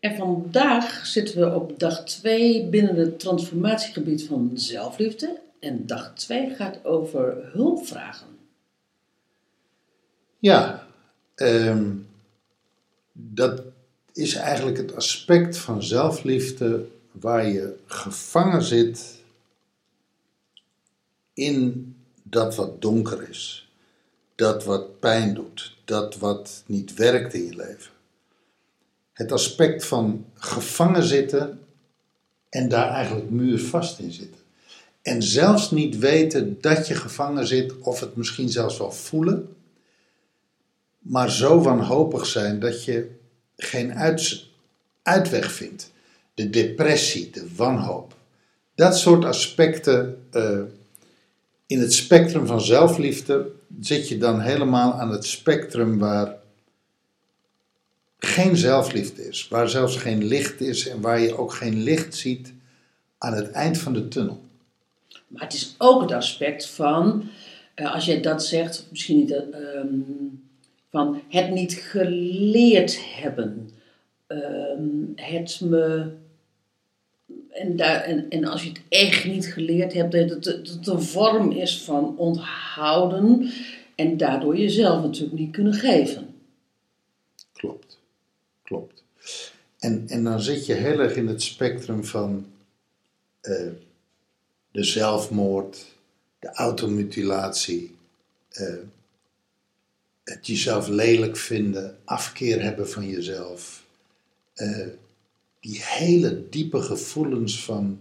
En vandaag zitten we op dag 2 binnen het transformatiegebied van zelfliefde. En dag 2 gaat over hulpvragen. Ja, ehm, dat is eigenlijk het aspect van zelfliefde waar je gevangen zit in dat wat donker is, dat wat pijn doet, dat wat niet werkt in je leven. Het aspect van gevangen zitten en daar eigenlijk muurvast in zitten. En zelfs niet weten dat je gevangen zit, of het misschien zelfs wel voelen, maar zo wanhopig zijn dat je geen uit, uitweg vindt. De depressie, de wanhoop. Dat soort aspecten eh, in het spectrum van zelfliefde zit je dan helemaal aan het spectrum waar geen zelfliefde is, waar zelfs geen licht is en waar je ook geen licht ziet aan het eind van de tunnel. Maar het is ook het aspect van, eh, als jij dat zegt, misschien niet, eh, ehm, van het niet geleerd hebben. Ehm, het me. En, daar, en, als je het echt niet geleerd hebt, dat het een vorm is van onthouden en daardoor jezelf natuurlijk niet kunnen geven. Klopt, klopt. En, en dan zit je heel erg in het spectrum van eh, de zelfmoord, de automutilatie, eh, het jezelf lelijk vinden, afkeer hebben van jezelf. eh, die hele diepe gevoelens van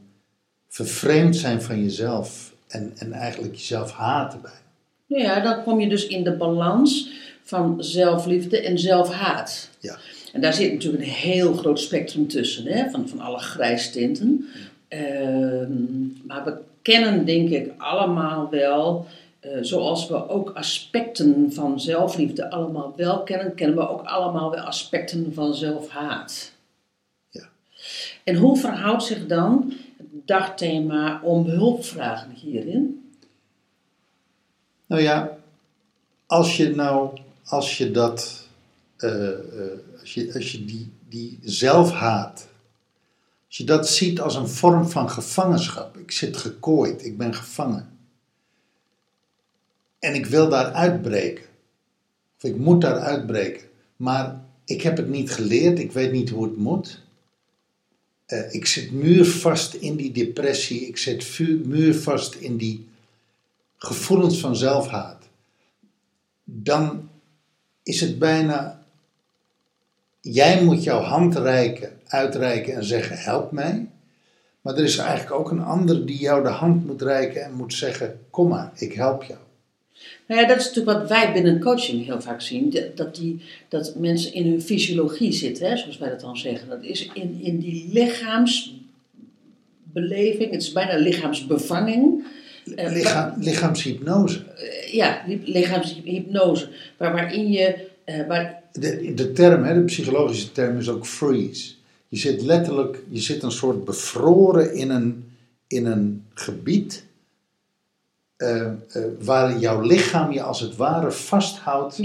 vervreemd zijn van jezelf en, en eigenlijk jezelf haten bijna. Nou ja, dan kom je dus in de balans van zelfliefde en zelfhaat. Ja. En daar zit natuurlijk een heel groot spectrum tussen, hè? Van, van alle grijstinten. Ehm, maar we kennen denk ik allemaal wel, eh, zoals we ook aspecten van zelfliefde allemaal wel kennen, kennen we ook allemaal wel aspecten van zelfhaat. Ja. En hoe verhoudt zich dan het dagthema om hulpvragen hierin? Nou ja, als je nou, als je dat, als je, als je die, die zelfhaat, als je dat ziet als een vorm van gevangenschap. Ik zit gekooid, ik ben gevangen. En ik wil daar uitbreken. Of ik moet daar uitbreken. Maar ik heb het niet geleerd, ik weet niet hoe het moet. Eh, ik zit muurvast in die depressie, ik zit muurvast in die gevoelens van zelfhaat, dan is het bijna, jij moet jouw hand reiken, uitreiken en zeggen help mij. Maar er is eigenlijk ook een ander die jou de hand moet reiken en moet zeggen kom maar, ik help jou. Nou ja, dat is natuurlijk wat wij binnen coaching heel vaak zien. Dat, die, dat mensen in hun fysiologie zitten, hè, zoals wij dat dan zeggen. Dat is in, in die lichaamsbeleving, het is bijna lichaamsbevanging. Eh, Lichaam, lichaamshypnose. Eh, ja, li- lichaamshypnose. Waar, waarin je. Eh, waar, De, de term, hè, de psychologische term is ook freeze. Je zit letterlijk, je zit een soort bevroren in een, in een gebied eh, eh, waar jouw lichaam je als het ware vasthoudt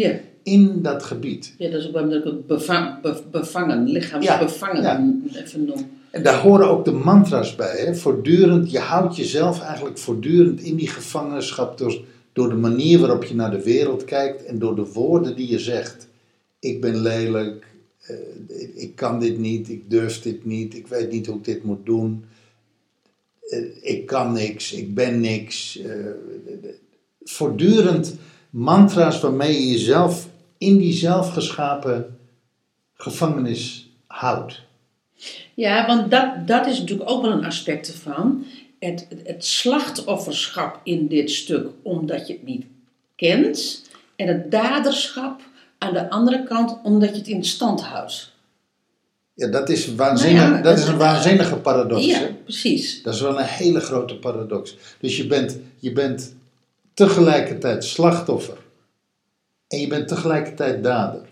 in dat gebied. ja, dat is ook waarom ik het beva- be- bevangen, lichaamsbevangen Ja. En daar horen ook de mantra's bij. Hè? Voortdurend, je houdt jezelf eigenlijk voortdurend in die gevangenschap door, door de manier waarop je naar de wereld kijkt en door de woorden die je zegt. Ik ben lelijk, eh, ik, kan dit niet, ik durf dit niet, ik weet niet hoe ik dit moet doen. Eh, ik kan niks, ik ben niks. eh, voortdurend mantra's waarmee je jezelf in die zelfgeschapen gevangenis houdt. Ja, want dat, dat is natuurlijk ook wel een aspect ervan. Het, het, slachtofferschap in dit stuk, omdat je het niet kent. En het daderschap aan de andere kant, omdat je het in stand houdt. Ja, dat is, waanzinnig, Nou ja, dat dat- is een waanzinnige paradox. Ja, hè? precies. Dat is wel een hele grote paradox. Dus je bent, je bent tegelijkertijd slachtoffer en je bent tegelijkertijd dader.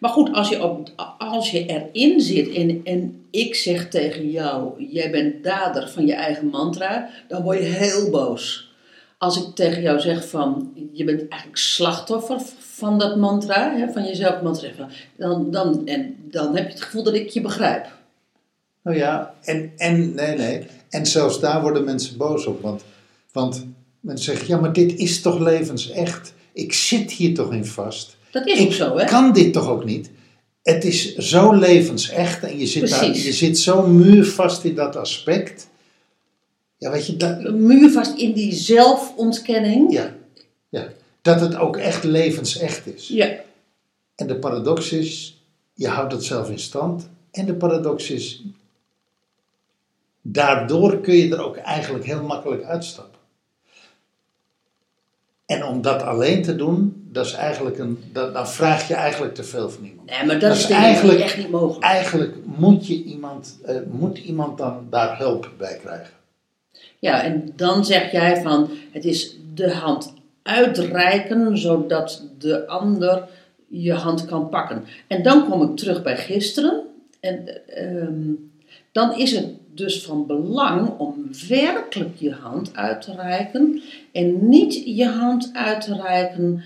Maar goed, als je, als je erin zit en, en ik zeg tegen jou, jij bent dader van je eigen mantra, dan word je heel boos. Als ik tegen jou zeg van, je bent eigenlijk slachtoffer van dat mantra, hè, van jezelf mantra, dan, dan, en, dan heb je het gevoel dat ik je begrijp. Nou ja, en, en nee, nee. En zelfs daar worden mensen boos op. Want, want mensen zeggen, ja, maar dit is toch levensecht? Ik zit hier toch in vast? Dat is ik ook zo, hè? kan dit toch ook niet? Het is zo levensecht en je zit, daar, je zit zo muurvast in dat aspect. Ja, weet je, dat, Muurvast in die zelfontkenning. ja, ja, dat het ook echt levensecht is. Ja. En de paradox is, je houdt het zelf in stand. En de paradox is, daardoor kun je er ook eigenlijk heel makkelijk uitstappen. En om dat alleen te doen, dat is eigenlijk een, dat, dan vraag je eigenlijk te veel van iemand. Nee, maar dat, Dat is eigenlijk- echt niet mogelijk. Eigenlijk moet, je iemand, eh, moet iemand dan daar hulp bij krijgen. Ja, en dan zeg jij van het is de hand uitreiken zodat de ander je hand kan pakken. En dan kom ik terug bij gisteren. En ehm, dan is het dus van belang om werkelijk je hand uit te reiken. En niet je hand uit te reiken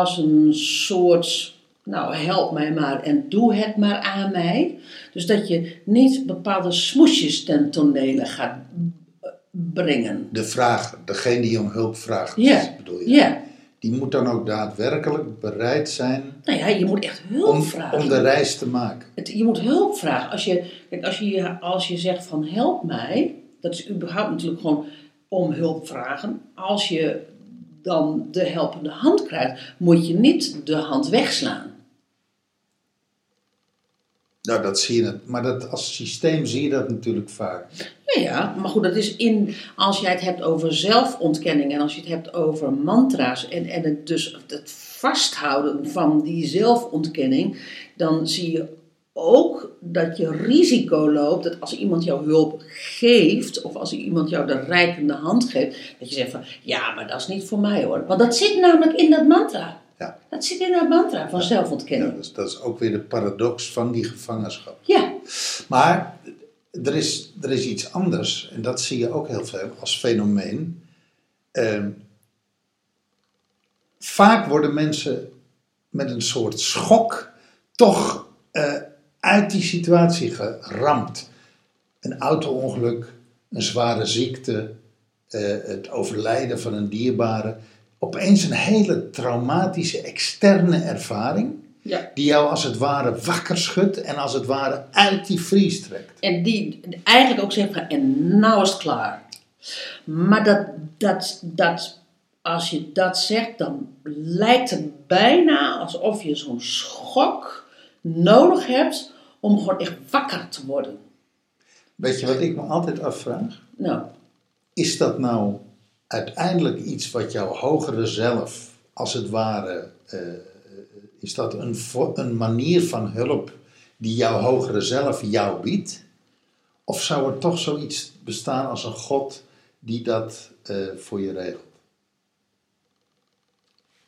als een soort, nou help mij maar en doe het maar aan mij. Dus dat je niet bepaalde smoesjes ten tonele gaat brengen. De vraag, degene die om hulp vraagt, Ja. bedoel je, Ja, die moet dan ook daadwerkelijk bereid zijn nou ja, je moet echt hulp om, vragen. om de reis te maken. Het- je moet hulp vragen. Als je, kijk, als, je, als je zegt van help mij, dat is überhaupt natuurlijk gewoon om hulp vragen. Als je dan de helpende hand krijgt, moet je niet de hand wegslaan. Nou, dat zie je, het- maar dat, als systeem zie je dat natuurlijk vaak. Ja, ja, maar goed, dat is in, als jij het hebt over zelfontkenning en als je het hebt over mantra's en, en het dus het vasthouden van die zelfontkenning, dan zie je ook dat je risico loopt dat als iemand jou hulp geeft, of als iemand jou de reikende hand geeft, dat je zegt van ja, maar dat is niet voor mij hoor. Want dat zit namelijk in dat mantra. Ja. Dat zit in dat mantra van Ja, zelfontkenning. dus dat is ook weer de paradox van die gevangenschap. Ja, Maar er is, er is iets anders, en dat zie je ook heel veel als fenomeen. Ehm, vaak worden mensen met een soort schok toch eh, uit die situatie geramd. Een auto-ongeluk, een zware ziekte, eh, het overlijden van een dierbare. Opeens een hele traumatische externe ervaring ja. die jou als het ware wakker schudt en als het ware uit die vries trekt. En die eigenlijk ook zegt van, en nou is het klaar. Maar dat, dat, dat, als je dat zegt, dan lijkt het bijna alsof je zo'n schok nodig hebt om gewoon echt wakker te worden. Weet je wat ik me altijd afvraag? Nou, Is dat nou uiteindelijk iets wat jouw hogere zelf, als het ware, eh, is dat een, een manier van hulp die jouw hogere zelf jou biedt? Of zou er toch zoiets bestaan als een God die dat eh, voor je regelt?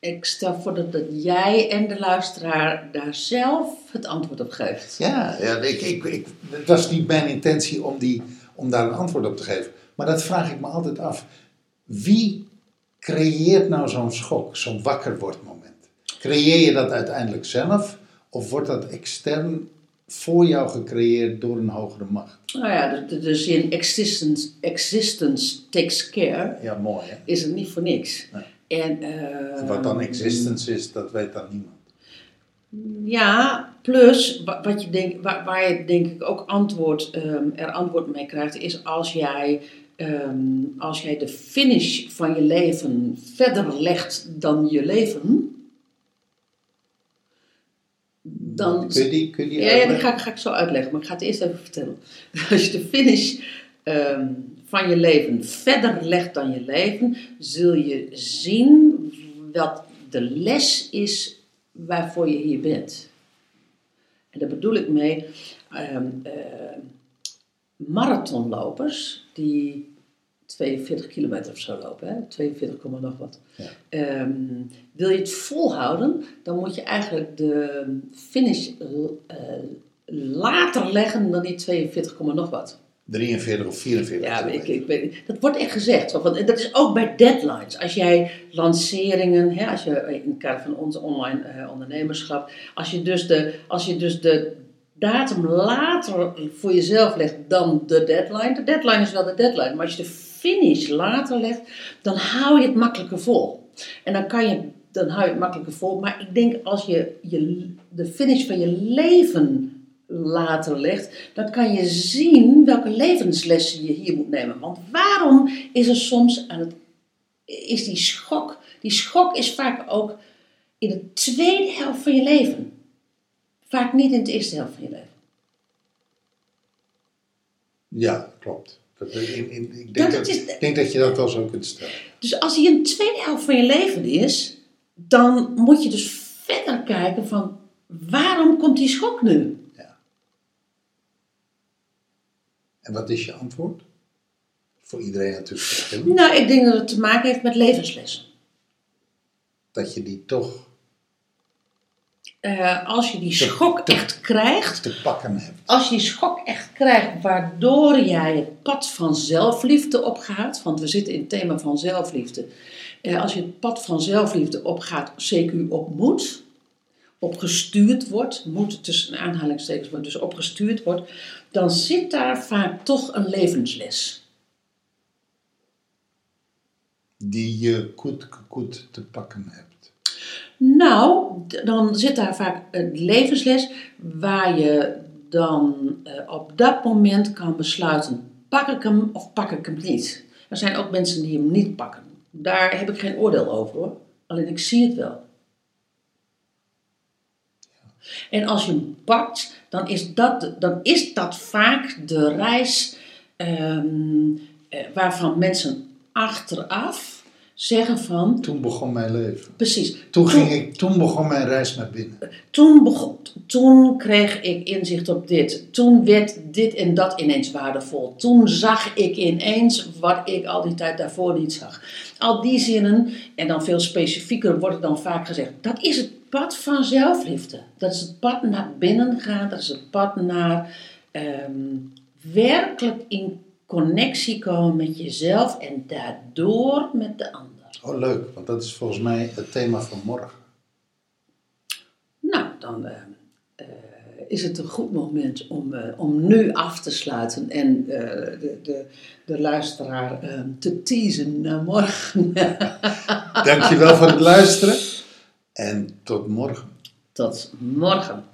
Ik stel voor dat, dat jij en de luisteraar daar zelf het antwoord op geeft. Ja, ja ik, ik, ik, het was niet mijn intentie om, die, om daar een antwoord op te geven. Maar dat vraag ik me altijd af. Wie creëert nou zo'n schok, zo'n wakker wordt moment? Creëer je dat uiteindelijk zelf? Of wordt dat extern voor jou gecreëerd door een hogere macht? Nou ja, de, de, zin existence, existence takes care Ja, mooi hè? is er niet voor niks. En, Wat dan existence is, dat weet dan niemand. Ja, plus wa- wat je denk, waar, waar je denk ik ook antwoord, ehm, er antwoord mee krijgt, is als jij, ehm, als jij de finish van je leven verder legt dan je leven, dan. Kun je die, kun je die Ja, ja, dat ga, ik- ga ik zo uitleggen, maar ik ga het eerst even vertellen. Als je de finish ehm, van je leven verder legt dan je leven, zul je zien wat de les is waarvoor je hier bent. En daar bedoel ik mee, ehm, eh, marathonlopers die 42 kilometer of zo lopen, hè? 42, komma nog wat. Ja. Ehm, wil je het volhouden, dan moet je eigenlijk de finish eh, later leggen dan die 42, komma nog wat. 43 of 44 Ja, ik, ik niet. Dat wordt echt gezegd. Want dat is ook bij deadlines. Als jij lanceringen, hè, als je in het kader van ons online eh, ondernemerschap, als je, dus de, als je dus de datum later voor jezelf legt dan de deadline. De deadline is wel de deadline, maar als je de finish later legt, dan hou je het makkelijker vol. En dan kan je, dan hou je het makkelijker vol. Maar ik denk als je, je de finish van je leven later legt, dan kan je zien welke levenslessen je hier moet nemen. Want waarom is er soms aan het, is die schok, die schok is vaak ook in de tweede helft van je leven. Vaak niet in de eerste helft van je leven. Ja, klopt. Dat, in, in, ik, denk Dat dat, is- ik denk dat je dat wel zo kunt stellen. Dus als die in de tweede helft van je leven is, dan moet je dus verder kijken van waarom komt die schok nu? En wat is je antwoord? Voor iedereen natuurlijk verschillend. Nou, ik denk dat het te maken heeft met levenslessen. Dat je die toch Eh, als je die schok echt krijgt, te pakken hebt. als je die schok echt krijgt, waardoor jij het pad van zelfliefde opgaat, want we zitten in het thema van zelfliefde. Eh, als je het pad van zelfliefde opgaat, CQ op moet, opgestuurd wordt, moet tussen aanhalingstekens, maar dus opgestuurd wordt, dan zit daar vaak toch een levensles. Die je goed, goed te pakken hebt. Nou, dan zit daar vaak een levensles waar je dan eh, op dat moment kan besluiten: pak ik hem of pak ik hem niet? Er zijn ook mensen die hem niet pakken. Daar heb ik geen oordeel over hoor. Alleen ik zie het wel. En als je hem pakt, dan is dat, dan is dat vaak de reis ehm, eh, waarvan mensen achteraf zeggen van, Toen begon mijn leven. precies, Toen, ging ik, toen begon mijn reis naar binnen. toen, begon, toen kreeg ik inzicht op dit. Toen werd dit en dat ineens waardevol. Toen zag ik ineens wat ik al die tijd daarvoor niet zag. Al die zinnen, en dan veel specifieker wordt het dan vaak gezegd. Dat is het pad van zelfliefde. Dat is het pad naar binnen gaan. Dat is het pad naar ehm, werkelijk in connectie komen met jezelf. En daardoor met de ander. Oh, leuk, want dat is volgens mij het thema van morgen. Nou, dan eh, eh, is het een goed moment om, eh, om nu af te sluiten en de, de, de luisteraar eh, te teasen naar morgen. Dankjewel voor het luisteren en tot morgen. Tot morgen.